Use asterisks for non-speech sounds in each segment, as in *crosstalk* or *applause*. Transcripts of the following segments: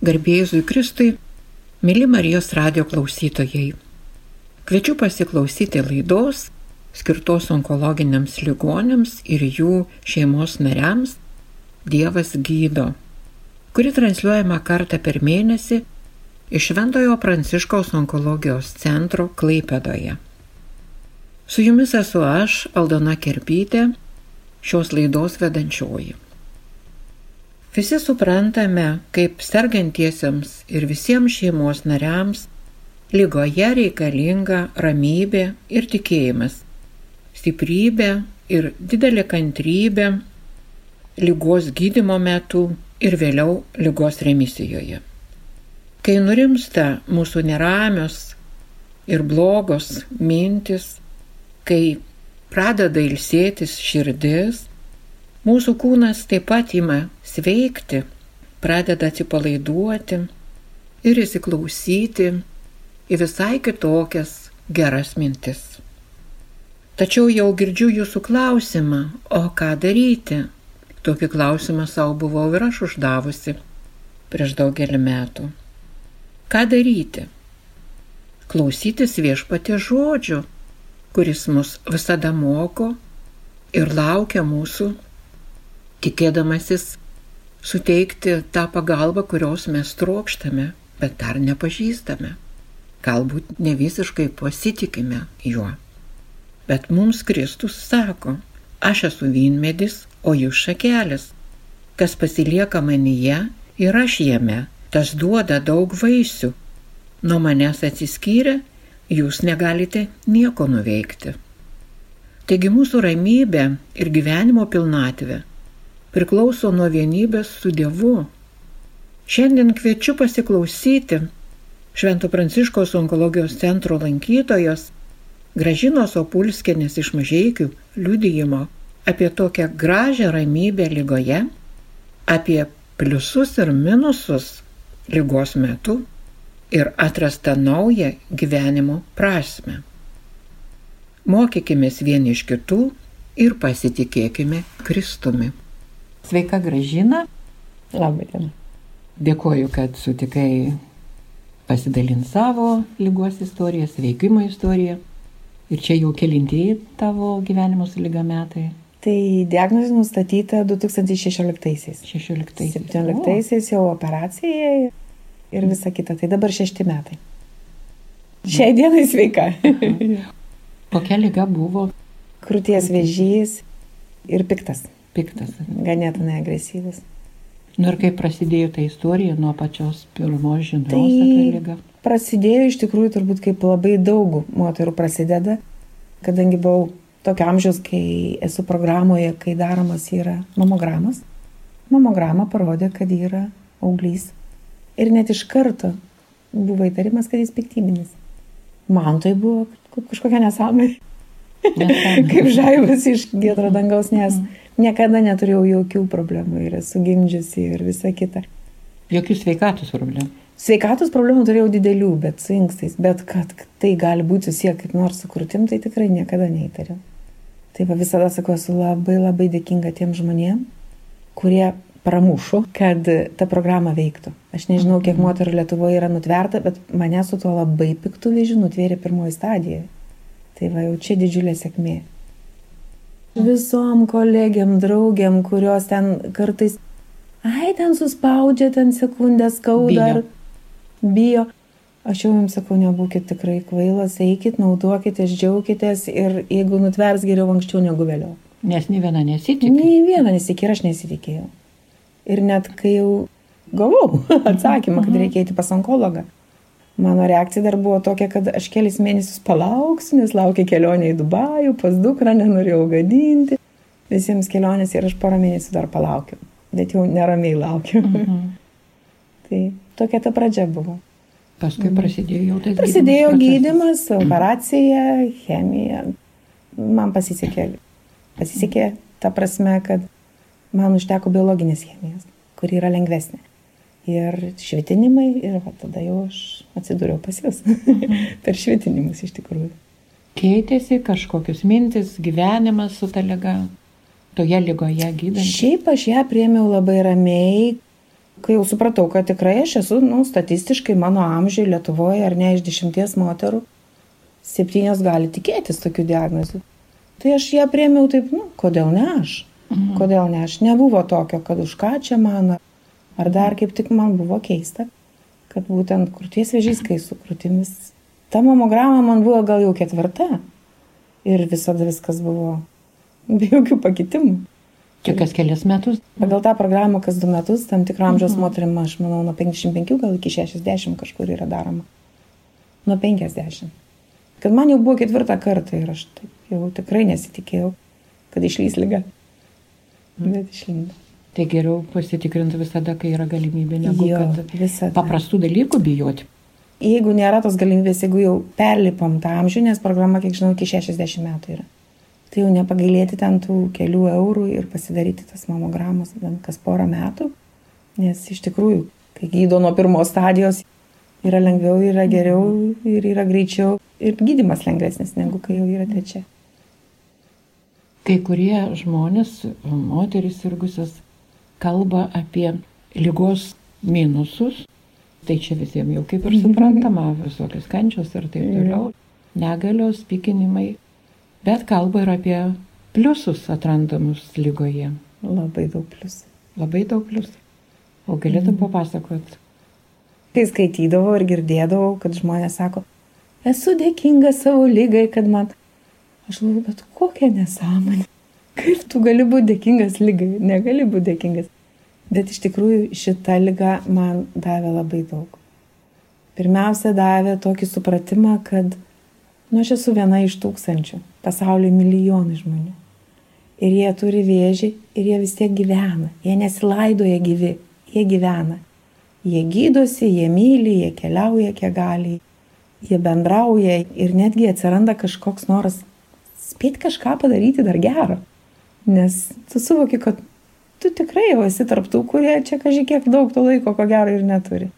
Garbėjusui Kristui, mėly Marijos radio klausytojai. Kviečiu pasiklausyti laidos skirtos onkologiniams ligonėms ir jų šeimos nariams Dievas gydo, kuri transliuojama kartą per mėnesį iš Šventojo Pranciškaus onkologijos centro Klaipėdoje. Su jumis esu aš, Aldona Kerpytė, šios laidos vedančioji. Visi suprantame, kaip sergantiesiems ir visiems šeimos nariams lygoje reikalinga ramybė ir tikėjimas, stiprybė ir didelė kantrybė lygos gydimo metu ir vėliau lygos remisijoje. Kai nurimsta mūsų neramios ir blogos mintis, kai pradeda ilsėtis širdis, Mūsų kūnas taip pat ima sveikti, pradeda atsipalaiduoti ir įsiklausyti į visai kitokias geras mintis. Tačiau jau girdžiu jūsų klausimą, o ką daryti? Tokį klausimą savo buvau ir aš uždavusi prieš daugelį metų. Ką daryti? Klausytis viešpatė žodžių, kuris mus visada moko ir laukia mūsų tikėdamasis suteikti tą pagalbą, kurios mes trokštame, bet dar nepažįstame. Galbūt ne visiškai pasitikime juo. Bet mums Kristus sako, aš esu vynmedis, o jūs šakelis. Kas pasilieka manyje ir aš jame, tas duoda daug vaisių. Nuo manęs atsiskyrę, jūs negalite nieko nuveikti. Taigi mūsų ramybė ir gyvenimo pilnatvė priklauso nuo vienybės su Dievu. Šiandien kviečiu pasiklausyti Švento Pranciškos onkologijos centro lankytojos Gražinos Opulskienės iš mažiekių liudijimo apie tokią gražią ramybę lygoje, apie pliusus ir minusus lygos metu ir atrastą naują gyvenimo prasme. Mokykime vieni iš kitų ir pasitikėkime Kristumi. Sveika gražina. Labai diena. Dėkoju, kad sutikai pasidalinti savo lygos istoriją, sveikimo istoriją. Ir čia jau kelintieji tavo gyvenimo su lyga metai. Tai diagnozė nustatyta 2016-aisiais. 16-aisiais. 17-aisiais jau operacija ir visa kita. Tai dabar šešti metai. Šiai dienai sveika. Kokia lyga buvo? Krūties vėžys ir piktas piktas. Ganėtinai agresyvus. Nu ir kaip prasidėjo ta istorija nuo pačios pirmos žinios tai apie lygą? Prasidėjo iš tikrųjų turbūt kaip labai daug moterų prasideda, kadangi buvau tokio amžiaus, kai esu programoje, kai daromas yra mamogramas. Mamograma parodė, kad yra auglys. Ir net iš karto buvo įtarimas, kad jis piktybinis. Man tai buvo kažkokia nesąmonė. *laughs* kaip žaibas iš giedro dangaus, nes mm niekada neturėjau jokių problemų ir esu gimdžiusi ir visa kita. Jokių sveikatos problemų. Sveikatos problemų turėjau didelių, bet su inkstais, bet kad tai gali būti susiję kaip nors su krūtim, tai tikrai niekada neįtariau. Tai va visada sakau, esu labai labai dėkinga tiem žmonėm, kurie pramušo, kad ta programa veiktų. Aš nežinau, kiek mhm. moterų Lietuvoje yra nutverta, bet mane su tuo labai piktų vėžiu nutvėrė pirmoji stadija. Tai va jau čia didžiulė sėkmė visom kolegiam, draugiam, kurios ten kartais, ai, ten suspaudžia, ten sekundę skauda ar bijo. Aš jau jums sakau, nebūkit tikrai kvailas, eikit, naudokitės, džiaukitės ir jeigu nutvers geriau anksčiau negu vėliau. Nes nei viena nesitikė. Nei viena nesitikė ir aš nesitikėjau. Ir net kai jau gavau *laughs* atsakymą, kad mhm. reikia eiti pas onkologą, Mano reakcija dar buvo tokia, kad aš kelis mėnesius palauksiu, nes laukia kelionė į Dubajų, pas dukrą nenorėjau gadinti. Visiems kelionės ir aš porą mėnesių dar palaukiu. Bet jau neramiai laukiu. Mhm. *laughs* tai tokia ta pradžia buvo. Paskui mhm. prasidėjo jau tas prasidėjo gydimas, mhm. operacija, chemija. Man pasisekė. Pasisekė ta prasme, kad man užteko biologinės chemijos, kuri yra lengvesnė ir švitinimai ir va, tada jau aš atsidūriau pas jūs *laughs* per švitinimus iš tikrųjų. Keitėsi kažkokius mintis, gyvenimas su ta lyga, toje lygoje gydant? Šiaip aš ją priemiau labai ramiai, Kai jau supratau, kad tikrai aš esu, nu, statistiškai mano amžiui Lietuvoje ar ne iš dešimties moterų, septynios gali tikėtis tokių diagnozių. Tai aš ją priemiau taip, nu, kodėl ne aš? Mhm. Kodėl ne aš? Nebuvo tokio, kad už ką čia mano. Ar dar kaip tik man buvo keista, kad būtent krūties vėžys, kai su krūtimis. Ta mamograma man buvo gal jau ketvirta. Ir visada viskas buvo be jokių pakitimų. Čia kas kelias metus? Pagal tą programą kas du metus, tam tikrą amžiaus mhm. moterim, aš manau, nuo 55 gal iki 60 kažkur yra daroma. Nuo 50. Kad man jau buvo ketvirtą kartą ir aš taip jau tikrai nesitikėjau, kad išlys lyga. Mhm. Bet išlindo. Tai geriau pasitikrinti visada, kai yra galimybė, negu jo, kad visada. paprastų dalykų bijoti. Jeigu nėra tos galimybės, jeigu jau perlipom tą amžių, nes programa, kiek žinau, iki 60 metų yra tai jau nepagailėti ten tų kelių eurų ir pasidaryti tas mamogramos bent kas porą metų. Nes iš tikrųjų, kai gydo nuo pirmos stadijos, yra lengviau, yra geriau ir yra greičiau ir gydimas lengvesnis negu kai jau yra trečia. Kai kurie žmonės, moteris irgusios, kalba apie lygos minusus, tai čia visiems jau kaip ir suprantama, visokios kančios ir taip toliau, negalios, pykinimai bet kalba ir apie pliusus atrandamus lygoje. Labai daug pliusų. Labai daug pliusų. O galėtum mm. papasakot? Kai skaitydavau ir girdėdavau, kad žmonės sako, esu dėkinga savo lygai, kad man... Aš galvoju, bet kokia nesąmonė. Kaip tu gali būti dėkingas lygai? Negali būti dėkingas. Bet iš tikrųjų šita lyga man davė labai daug. Pirmiausia, davė tokį supratimą, kad Nu, aš esu viena iš tūkstančių, pasaulyje milijonai žmonių. Ir jie turi vėžį ir jie vis tiek gyvena. Jie nesilaidoja gyvi, jie gyvena. Jie gydosi, jie myli, jie keliauja kiek gali, jie bendrauja ir netgi atsiranda kažkoks noras spėti kažką padaryti dar gero. Nes tu suvoki, kad tu tikrai jau esi tarptų, kurie čia kažkiek daug to laiko ko gero ir neturi.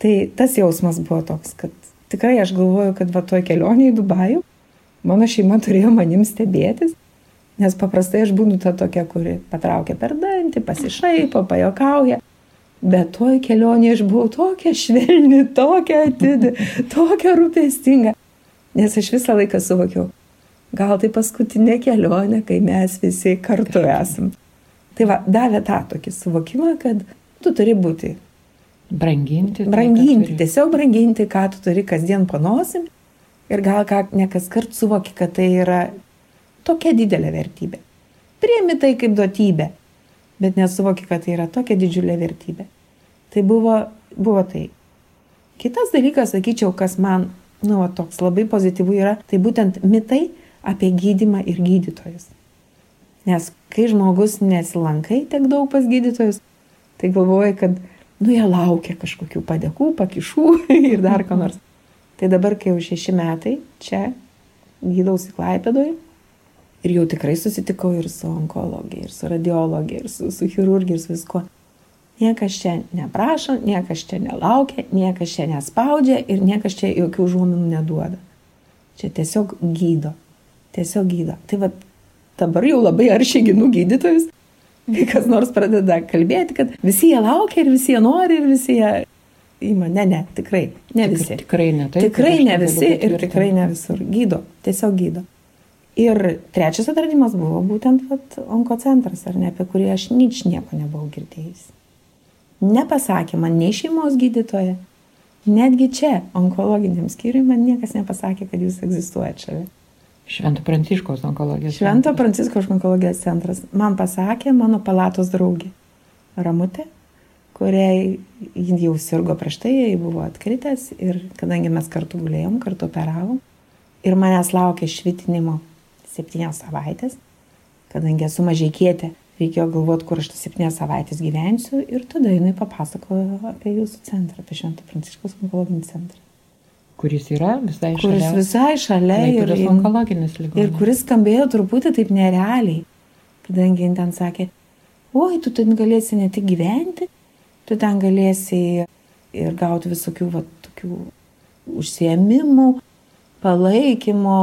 Tai tas jausmas buvo toks, kad tikrai aš galvoju, kad va toj kelionė į Dubajų mano šeima turėjo manim stebėtis, nes paprastai aš būnu ta tokia, kuri patraukia per dantį, pasišaipo, pajokauja. Bet toj kelionė aš buvau tokia švelni, tokia atidi, tokia rūpestinga. Nes aš visą laiką suvokiau, gal tai paskutinė kelionė, kai mes visi kartu esam. Tai va, davė tą tokį suvokimą, kad tu turi būti Branginti. Tai, branginti, tiesiog branginti, ką tu turi kasdien panosim ir gal ką ne kas kart suvoki, kad tai yra tokia didelė vertybė. Priemi tai kaip duotybė, bet nesuvoki, kad tai yra tokia didžiulė vertybė. Tai buvo, buvo tai. Kitas dalykas, sakyčiau, kas man, nu, toks labai pozityvų yra, tai būtent mitai apie gydimą ir gydytojus. Nes kai žmogus nesilankai tiek daug pas gydytojus, tai galvoja, kad nu jie laukia kažkokių padėkų, pakišų *laughs* ir dar ko nors. Tai dabar, kai jau šeši metai čia gydausi Klaipėdoje ir jau tikrai susitikau ir su onkologija, ir su radiologija, ir su, su chirurgija, ir su viskuo. Niekas čia neprašo, niekas čia nelaukia, niekas čia nespaudžia ir niekas čia jokių žuominų neduoda. Čia tiesiog gydo. Tiesiog gydo. Tai va dabar jau labai aršiai ginu gydytojus, kai kas nors pradeda kalbėti, kad visi jie laukia ir visi jie nori ir visi jie ima. Ne, ne, tikrai, ne Tik, visi. Tikrai ne, taip. Tikrai ne visi ir tikrai ne visur. Gydo, tiesiog gydo. Ir trečias atradimas buvo būtent vat, onkocentras, ar ne, apie kurį aš nič nieko nebuvau girdėjęs. Nepasakė man nei šeimos gydytoja, netgi čia, onkologiniam skyriui, man niekas nepasakė, kad jūs egzistuojate šalia. Švento Pranciškaus onkologijos centras. Švento Pranciškaus onkologijos centras. Man pasakė mano palatos draugė Ramutė, kuriai jau sirgo prieš tai, jai buvo atkritęs ir kadangi mes kartu gulėjom, kartu operavom ir manęs laukė švitinimo septynias savaitės, kadangi esu mažai kietė, reikėjo galvoti, kur aš tas septynias savaitės gyvensiu ir tada jinai papasakojo apie jūsų centrą, apie Švento Pranciškaus onkologinį centrą kuris yra visai šalia. Kuris visai šalia ir, ir onkologinis ligonis. Ir kuris skambėjo truputį taip nerealiai, kadangi jin ten sakė, oi, tu ten galėsi ne tik gyventi, tu ten galėsi ir gauti visokių va, tokių užsiemimų, palaikymo,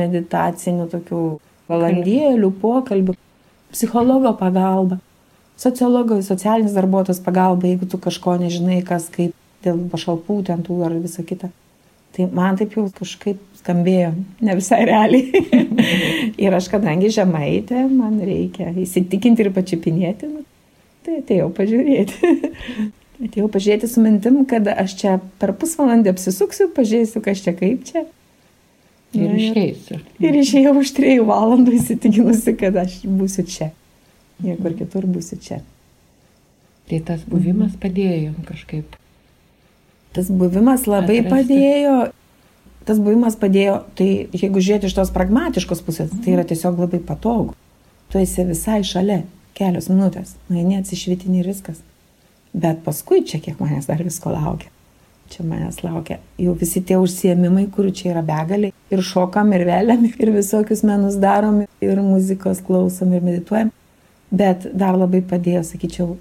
meditacinių tokių valandėlių, pokalbių, psichologo pagalba. sociologai, socialinis darbuotojas pagalba, jeigu tu kažko nežinai, kas kaip dėl pašalpų ten tų ar visą kitą. Tai man taip jau kažkaip skambėjo, ne visai realiai. *laughs* ir aš, kadangi žemaitė, man reikia įsitikinti ir pačiupinėti, nu, tai atėjau pažiūrėti. *laughs* atėjau pažiūrėti su mintim, kad aš čia per pusvalandį apsisuksiu, pažiūrėsiu, kas čia kaip čia. Ir Na, išeisiu. Ir išėjau už trijų valandų įsitikinusi, kad aš būsiu čia. Niekur kitur būsiu čia. Tai tas buvimas padėjo kažkaip. Tas buvimas labai atrasti. padėjo. Tas buvimas padėjo, tai jeigu žiūrėti iš tos pragmatiškos pusės, tai yra tiesiog labai patogu. Tu esi visai šalia, kelios minutės, nueini atsišvitinį ir viskas. Bet paskui čia kiek manęs dar visko laukia čia manęs laukia jau visi tie užsiemimai, kurių čia yra begalė. Ir šokam, ir vėliam, *laughs* ir visokius menus darom, ir muzikos klausom, ir medituojam. Bet dar labai padėjo, sakyčiau,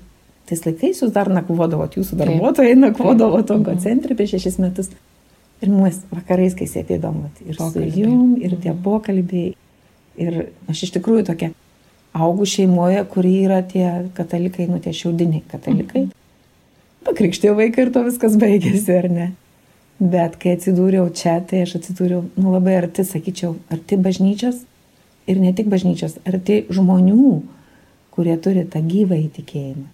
tais laikais jūs dar nakvodavot, jūsų darbuotojai nakvodavo tonko mhm. centre prieš šešis metus. Ir mes vakarais, kai sėdėdom, ir pokalbiai. su jum, ir tie pokalbiai. Ir aš iš tikrųjų tokia augų šeimoje, kuri yra tie katalikai, nu tie šiaudiniai katalikai. Mhm pakrikštėjau vaiką ir to viskas baigėsi, ar ne? Bet kai atsidūriau čia, tai aš atsidūriau nu, labai arti, sakyčiau, arti bažnyčios ir ne tik bažnyčios, arti žmonių, kurie turi tą gyvą įtikėjimą.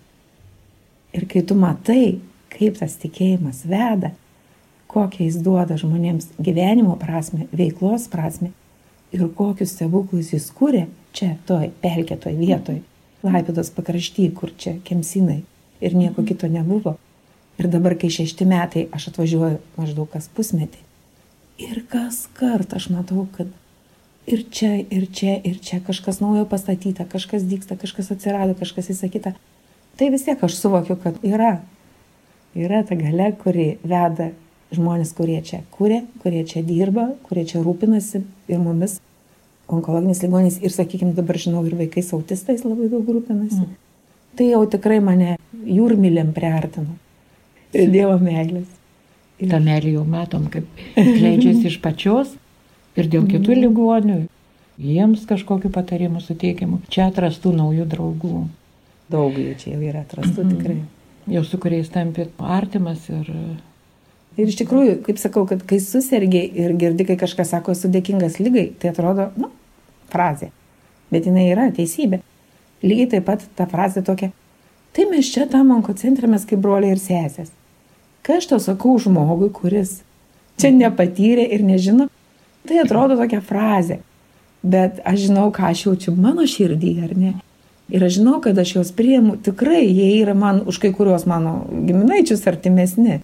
Ir kai tu matai, kaip tas tikėjimas veda, kokią jis duoda žmonėms gyvenimo prasme, veiklos prasme ir kokius stebuklus jis kūrė čia, toj pelkėtoj vietoj, Laipidos pakrašty, kur čia kemsinai ir nieko kito nebuvo. Ir dabar, kai šešti metai, aš atvažiuoju maždaug kas pusmetį. Ir kas kart aš matau, kad ir čia, ir čia, ir čia kažkas naujo pastatyta, kažkas dyksta, kažkas atsirado, kažkas įsakyta. Tai vis tiek aš suvokiu, kad yra. Yra ta gale, kuri veda žmonės, kurie čia kūrė, kurie čia dirba, kurie čia rūpinasi ir mumis, onkologinis ligonis ir, sakykime, dabar žinau, ir vaikais autistais labai daug rūpinasi. Mm. Tai jau tikrai mane jūrmylėm priartino ir Dievo meilės. Ir... Ta meilė jau matom, kaip leidžiasi iš pačios ir dėl kitų mhm. ligonių, jiems kažkokiu patarimu suteikiamu, čia atrastų naujų draugų. Daug jų čia jau yra atrastų mm. tikrai. Jau su kuriais tampi artimas ir... Ir iš tikrųjų, kaip sakau, kad kai susirgi ir girdi, kai kažkas sako, esu dėkingas lygai, tai atrodo, nu, frazė. Bet jinai yra teisybė. Lygiai taip pat ta frazė tokia, tai mes čia tam onkocentrėmės kaip broliai ir sesės. Kai aš to sakau žmogui, kuris čia nepatyrė ir nežino, tai atrodo tokia frazė. Bet aš žinau, ką aš jaučiu mano širdį, ar ne? Ir aš žinau, kad aš juos priimu, tikrai jie yra man už kai kuriuos mano giminaičius artimesni.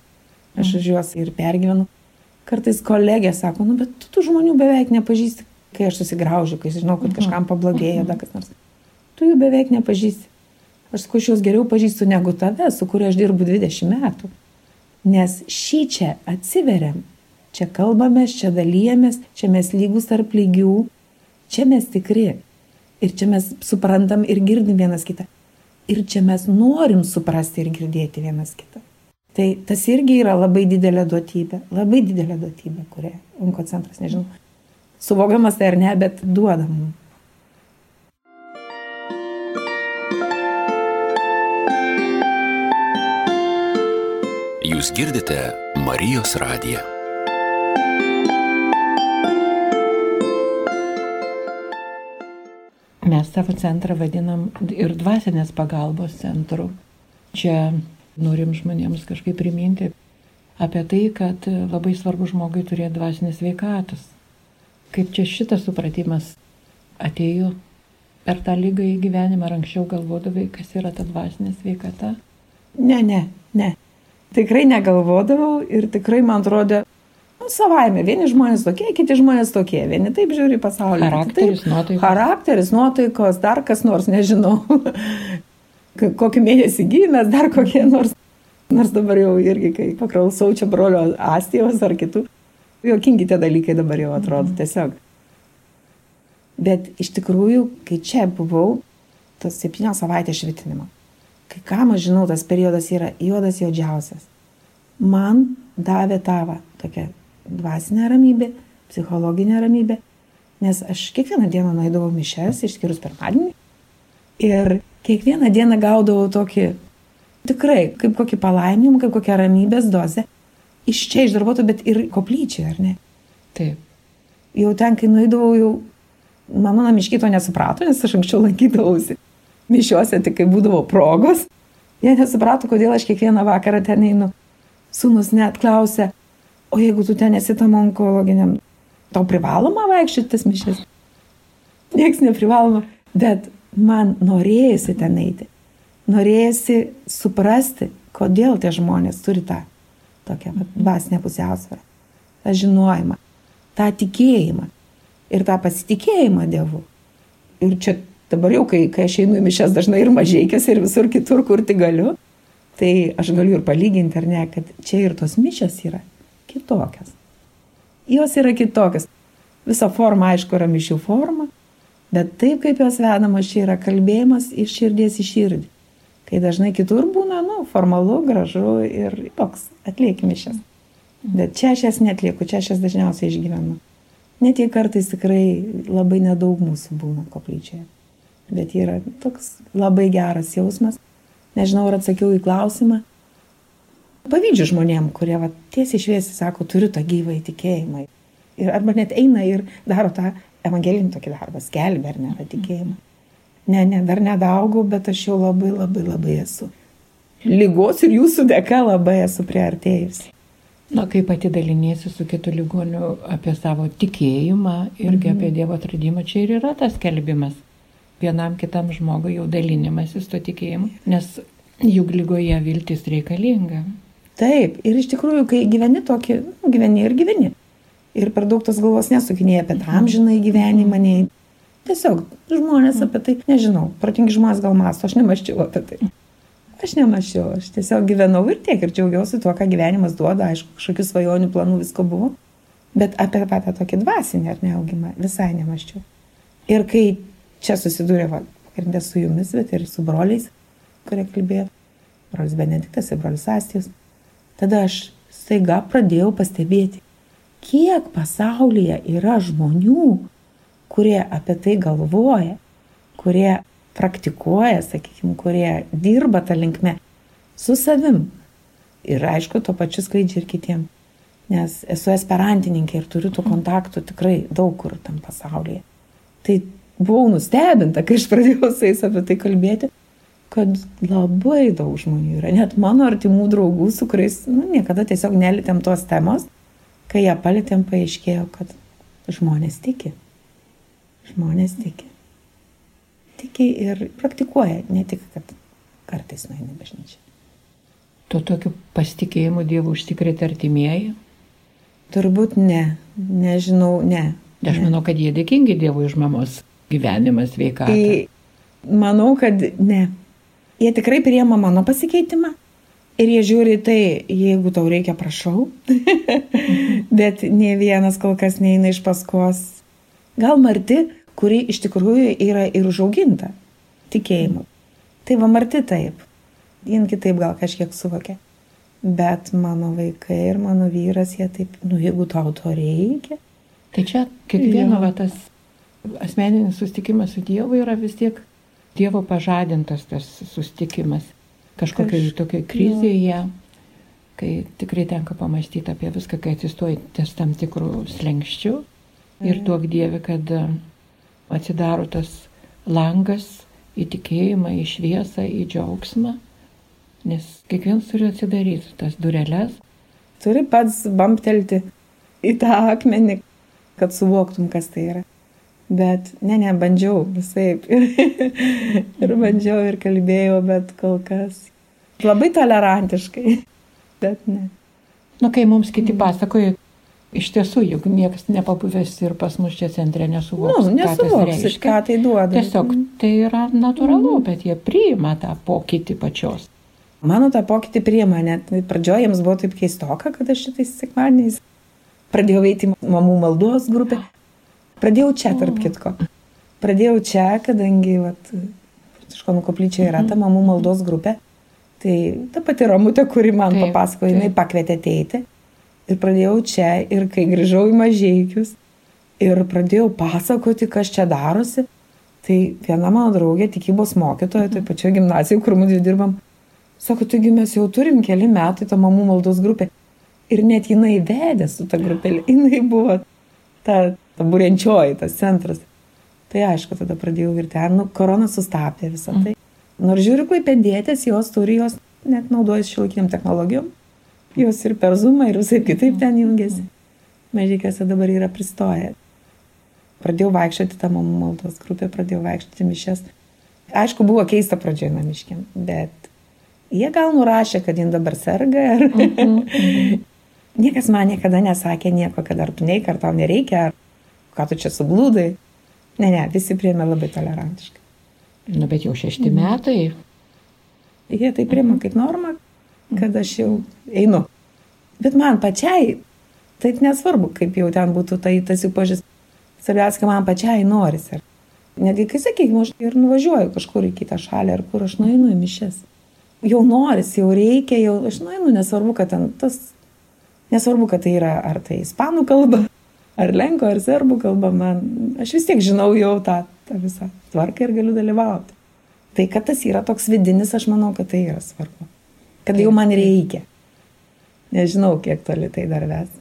Aš už juos ir pergyvenu. Kartais kolegė sako, nu bet tu tų žmonių beveik nepažįsti, kai aš susigraužiu, kai žinau, kad kažkam pablogėjo, da kas nors. Tu jų beveik nepažįsti. Aš sakau, aš juos geriau pažįstu negu tave, su kuriuo aš dirbu 20 metų. Nes šį čia atsiveriam, čia kalbamės, čia dalyjamės, čia mes lygus tarp lygių, čia mes tikri. Ir čia mes suprantam ir girdim vienas kitą. Ir čia mes norim suprasti ir girdėti vienas kitą. Tai tas irgi yra labai didelė duotybė, labai didelė duotybė, kurią onkocentras, nežinau, suvokiamas tai ar ne, bet duoda mums. Jūs girdite Marijos radiją. Mes savo centrą vadinam ir dvasinės pagalbos centru. Čia norim žmonėms kažkaip priminti apie tai, kad labai svarbu žmogui turėti dvasinės veikatos. Kaip čia šitas supratimas atėjo per tą lygą į gyvenimą, ar anksčiau galvodavai, kas yra ta dvasinė sveikata? Ne, ne, ne tikrai negalvodavau ir tikrai man atrodė, nu, savaime, vieni žmonės tokie, kiti žmonės tokie, vieni taip žiūri pasaulį. Charakteris, taip, nuotaikos. Charakteris, nuotaikos, dar kas nors, nežinau. *laughs* Kokį mėnesį gimęs, dar kokie nors. Nors dabar jau irgi, kai paklausau čia brolio Astijos ar kitų, jokingi tie dalykai dabar jau atrodo mhm. tiesiog. Bet iš tikrųjų, kai čia buvau, tas septynios savaitės švitinimo, kai kam aš žinau, tas periodas yra juodas juodžiausias. Man davė tavą tokią dvasinę ramybę, psichologinę ramybę, nes aš kiekvieną dieną nueidavau mišes, išskyrus pirmadienį. Ir kiekvieną dieną gaudavau tokį, tikrai, kaip kokį palaiminimą, kaip kokią ramybės dozę. Iš čia iš darbuotojų, bet ir koplyčiai, ar ne? Taip. Jau ten, kai nuėdavau, jau mano namiškiai to nesuprato, nes aš anksčiau lankydavausi mišiuose, tik kai būdavo progos. Jie nesuprato, kodėl aš kiekvieną vakarą ten einu. Sūnus net klausė, o jeigu tu ten esi tam onkologiniam, tau privaloma vaikščioti tas mišes? Niekas neprivaloma, bet man norėjusi ten eiti. Norėjusi suprasti, kodėl tie žmonės turi tą tokią dvasinę pusiausvyrą, tą žinojimą, tą tikėjimą ir tą pasitikėjimą Dievu. Ir čia dabar jau, kai, kai aš einu į mišes dažnai ir mažieikės ir visur kitur, kur tik galiu, tai aš galiu ir palyginti, ar ne, kad čia ir tos mišes yra kitokios. Jos yra kitokios. Visa forma, aišku, yra mišių forma, bet taip kaip jos vedamos, čia yra kalbėjimas iš širdies į širdį. Kai dažnai kitur būna, nu, formalu, gražu ir toks, atlieki mišes. Bet čia aš jas netlieku, čia aš jas dažniausiai išgyvenu. Net jei kartais tikrai labai nedaug mūsų būna koplyčioje. Bet yra toks labai geras jausmas. Nežinau, ar atsakiau į klausimą. Pavydžiu žmonėm, kurie va, tiesiai šviesiai sako, turiu tą gyvą įtikėjimą. Ir arba net eina ir daro tą evangelinį tokį darbą, skelbia ar ne tą tikėjimą. Ne, ne, dar nedaugau, bet aš jau labai, labai, labai esu. Lygos ir jūsų dėka labai esu priartėjusi. Na, kai pati daliniesi su kitu ligoniu apie savo tikėjimą irgi mhm. apie Dievo atradimą, čia ir yra tas kelbimas. Vienam kitam žmogui jau dalinimasis to tikėjimu, nes juk lygoje viltis reikalinga. Taip, ir iš tikrųjų, kai gyveni tokį, nu, gyveni ir gyveni. Ir per daug tos galvos nesukinėjai apie amžinai gyvenimą, nei tiesiog žmonės apie tai, nežinau, protingi žmonės gal masto, aš nemaščiau apie tai. Aš nemačiau, aš tiesiog gyvenau ir tiek ir džiaugiausi tuo, ką gyvenimas duoda, aišku, kažkokių svajonių planų visko buvo, bet apie patą tokį dvasinį ar neaugimą visai nemačiau. Ir kai čia susidūrė, ne su jumis, bet ir su broliais, kurie kalbėjo, brolis Benediktas ir brolis Astijus, tada aš staiga pradėjau pastebėti, kiek pasaulyje yra žmonių, kurie apie tai galvoja, kurie praktikuoja, sakykime, kurie dirba tą linkmę su savim. Ir aišku, to pačiu skleidžia ir kitiem. Nes esu esperantininkė ir turiu tų kontaktų tikrai daug kur tam pasaulyje. Tai buvau nustebinta, kai aš pradėjau su jais apie tai kalbėti, kad labai daug žmonių yra. Net mano artimų draugų, su kuriais nu, niekada tiesiog nelitėm tos temos, kai ją palėtėm, paaiškėjo, kad žmonės tiki. Žmonės tiki tiki ir praktikuoja, ne tik, kad kartais nueina bažnyčia. Tuo tokiu pasitikėjimu Dievu užsikrėtė artimieji? Turbūt ne, nežinau, ne. Aš ne. manau, kad jie dėkingi Dievui už mamos gyvenimą, sveikatą. Tai manau, kad ne. Jie tikrai priema mano pasikeitimą. Ir jie žiūri tai, jeigu tau reikia, prašau. *laughs* Bet ne vienas kol kas neina iš paskos. Gal Marti kuri iš tikrųjų yra ir užauginta tikėjimu. Tai va Marti taip, jin kitaip gal kažkiek suvokia. Bet mano vaikai ir mano vyras, jie taip, nu jeigu tau to reikia. Tai čia kiekvieno va, tas asmeninis sustikimas su Dievu yra vis tiek Dievo pažadintas tas sustikimas. Kažkokiai Kaž... tokiai krizėje, kai tikrai tenka pamastyti apie viską, kai atsistoji ties tam tikrų slengščių. Ir duok Dievė, kad atsidaro tas langas į tikėjimą, į šviesą, į džiaugsmą, nes kiekvienas turi atsidaryti tas dureles. Turi pats bamptelti į tą akmenį, kad suvoktum, kas tai yra. Bet ne, ne, bandžiau visai. Ir, *laughs* ir bandžiau ir kalbėjau, bet kol kas labai tolerantiškai. Bet ne. Na, nu, kai mums kiti pasakoja, Iš tiesų, juk niekas nepabuvęs ir pas mus čia centre nesuvoks, nu, nesuvoks ką, ką tai duoda. Tiesiog mhm. tai yra natūralu, mm. bet jie priima tą pokytį pačios. Mano tą pokytį priima, net pradžioje jiems buvo taip keistoka, kad aš šitais sekmadieniais pradėjau veikti mamų maldos grupę. Pradėjau čia, tarp kitko. Pradėjau čia, kadangi, vat, Praškonų koplyčia yra ta mhm. mamų maldos grupė. Tai ta pati Ramutė, kuri man taip, papasakojo, jinai pakvietė ateiti. Ir pradėjau čia ir kai grįžau į mažiekius ir pradėjau pasakoti, kas čia darosi, Tai viena mano draugė, tikybos mokytoja, tai pačioje gimnazijoje, kur mūdvi dirbam, sako, taigi mes jau turim keli metai tą mamų maldos grupę. Ir net jinai vedė su ta grupelė, *gasps* jinai buvo ta, ta būrenčioji, tas centras. Tai aišku, tada pradėjau virti, ar nu, korona sustabdė visą tai. Nors žiūriu, kaip pėdėtės, jos turi, jos net naudojasi šiuolaikiniam technologijom. Jos ir per zumą, ir visai kitaip ten jungiasi. Mažykiuose dabar yra pristoję. Pradėjau vaikščioti tą mamų maldos grupę, pradėjau vaikščioti mišes. Aišku, buvo keista pradžioje namiškiam, bet jie gal nurašė, kad jin dabar serga. Ar... -hmm. *laughs* Niekas man niekada nesakė nieko, kad ar tu neik, ar tau nereikia, ar ką tu čia sublūdai. Ne, ne, visi priėmė labai tolerantiškai. Nu, bet jau šešti mm. metai. Jie tai priima kaip norma, kad aš jau einu. Bet man pačiai, taip nesvarbu, kaip jau ten būtų tai tas jų požiūris. Svarbiausia, man pačiai norisi. Netgi, kai sakykime, aš ir nuvažiuoju kažkur į kitą šalį, ar kur aš nueinu į mišes. Jau norisi, jau reikia, jau aš nueinu, nesvarbu, kad ten tas, nesvarbu, kad tai yra ar tai ispanų kalba, ar lenko, ar serbų kalba, man, aš vis tiek žinau jau tą, tą visą tvarką ir galiu dalyvauti. Tai, kad tas yra toks vidinis, aš manau, kad tai yra svarbu. Kad jau man reikia. Nežinau, kiek toli tai dar ves.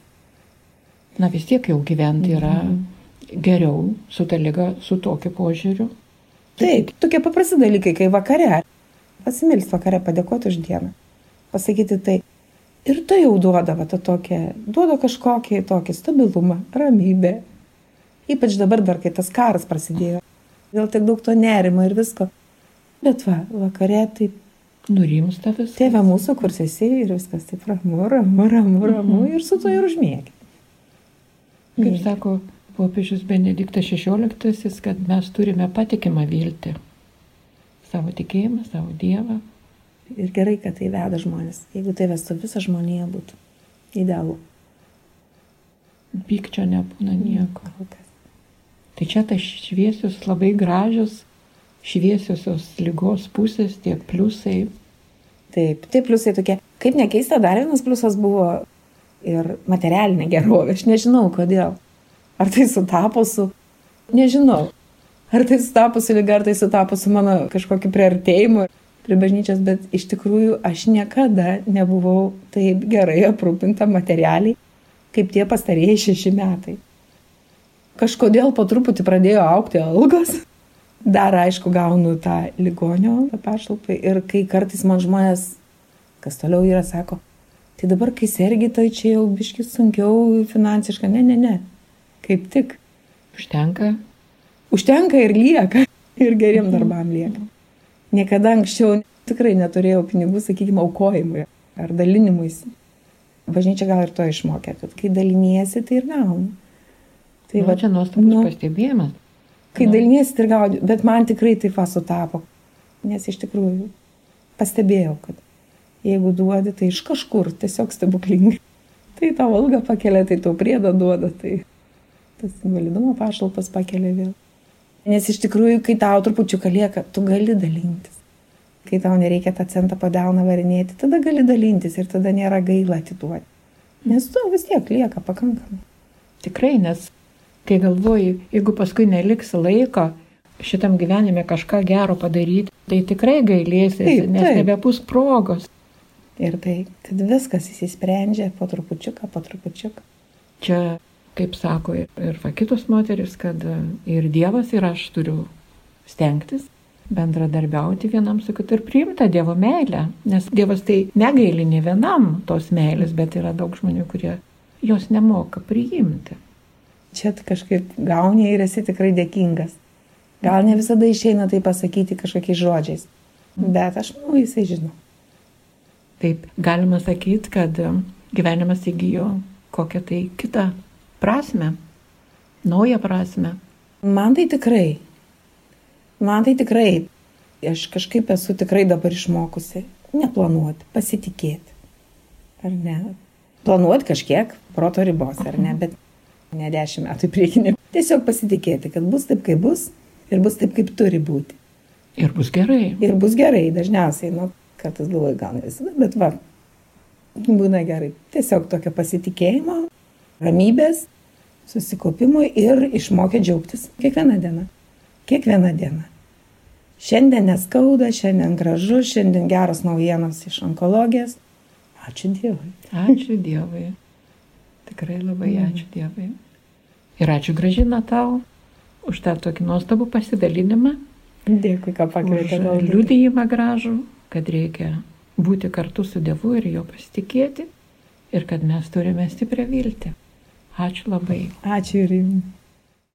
Na vis tiek jau gyventi yra. -hmm geriau su ta lyga, su tokiu požiūriu? Taip, tokie paprasti dalykai, kai vakare, pasimilst vakare, padėkoti už dieną, pasakyti tai. Ir tai jau duoda, va, tokia, duoda kažkokį tokį stabilumą, ramybę. Ypač dabar dar, kai tas karas prasidėjo. Dėl tiek daug to nerimo ir visko. Bet va, vakare taip. Nurimsta viskas. Tėve mūsų, kur esi ir viskas taip ramu, ramu, ramu, ramu mhm. ir su to ir užmėgi. Kaip sako, popiežius Benediktas XVI, kad mes turime patikimą viltį. Savo tikėjimą, savo Dievą. Ir gerai, kad tai veda žmonės. Jeigu tai vestų visą žmoniją, būtų idealu. Pykčio nebūna nieko. Tai čia tas šviesios, labai gražios, šviesiosios lygos pusės, tie pliusai. Taip, tai pliusai tokie. Kaip nekeista, dar vienas pliusas buvo ir materialinė gerovė. Aš nežinau kodėl. Ar tai sutapo su, nežinau, ar tai sutapo su lyga, ar tai sutapo su mano kažkokiu priartėjimu prie bažnyčios, bet iš tikrųjų aš niekada nebuvau taip gerai aprūpinta materialiai, kaip tie pastarėjai šeši metai. Kažkodėl po truputį pradėjo aukti algos. Dar aišku, gaunu tą ligonio pašalpą ir kai kartais man žmonės, kas toliau yra, sako, tai dabar kai sergi, tai čia jau biškis sunkiau finansiškai. Ne, ne, ne. Kaip tik. Užtenka? Užtenka ir lieka. Ir geriem darbam lieka. Niekada anksčiau tikrai neturėjau pinigų, sakykime, aukojimui ar dalinimuisi. Bažnyčia gal ir to išmokė, kad kai daliniesi, tai ir gauni. Tai nu, va čia nuostabus nu, pastebėjimas. Kai nu. daliniesi, tai ir gauni, bet man tikrai tai fa sutapo. Nes iš tikrųjų pastebėjau, kad jeigu duodi, tai iš kažkur tiesiog stebuklingai. *laughs* Tai tau algą pakelia, tai tau priedą duoda, tai tas invalidumo pašalpas pakelia vėl. Nes iš tikrųjų, kai tau trupučiuką lieka, tu gali dalintis. Kai tau nereikia tą centą padelną varinėti, tada gali dalintis ir tada nėra gaila atiduoti. Nes tu vis tiek lieka pakankamai. Tikrai, nes kai galvoji, jeigu paskui neliks laiko šitam gyvenime kažką gero padaryti, tai tikrai gailėsi, nes taip. nebebus progos. Ir tai, kad viskas įsisprendžia po trupučiuką, po trupučiuką. Čia kaip sako ir va kitos moteris, kad e, ir Dievas ir aš turiu stengtis bendradarbiauti vienam su kitu ir priimti Dievo meilę. Nes Dievas tai negaili ne vienam tos meilės, bet yra daug žmonių, kurie jos nemoka priimti. Čia kažkaip gauni ir esi tikrai dėkingas. Gal ne visada išeina tai pasakyti kažkokiais žodžiais, bet aš manau, jisai žino. Taip, galima sakyti, kad gyvenimas įgyjo kokią tai kitą prasme, naują prasme. Man tai tikrai. Man tai tikrai. Aš kažkaip esu tikrai dabar išmokusi neplanuoti, pasitikėti. Ar ne? Planuoti kažkiek, proto ribos, ar ne, bet ne dešimt metų į priekį. Tiesiog pasitikėti, kad bus taip, kaip bus ir bus taip, kaip turi būti. Ir bus gerai. Ir bus gerai, dažniausiai, nu, kartais galvoju, gal ne visada, bet va, būna gerai. Tiesiog tokio pasitikėjimo, ramybės, susikopimui ir išmokė džiaugtis kiekvieną dieną. Kiekvieną dieną. Šiandien neskauda, šiandien gražu, šiandien geros naujienos iš onkologijos. Ačiū Dievui. Ačiū Dievui. Tikrai labai Mm. ačiū Dievui. Ir ačiū gražina tau už tą tokį nuostabų pasidalinimą, Dėkui, už pakvietėte. liudijimą gražų, kad reikia būti kartu su Dievu ir jo pasitikėti ir kad mes turime stiprią viltį. Ačiū labai. Ačiū ir jums.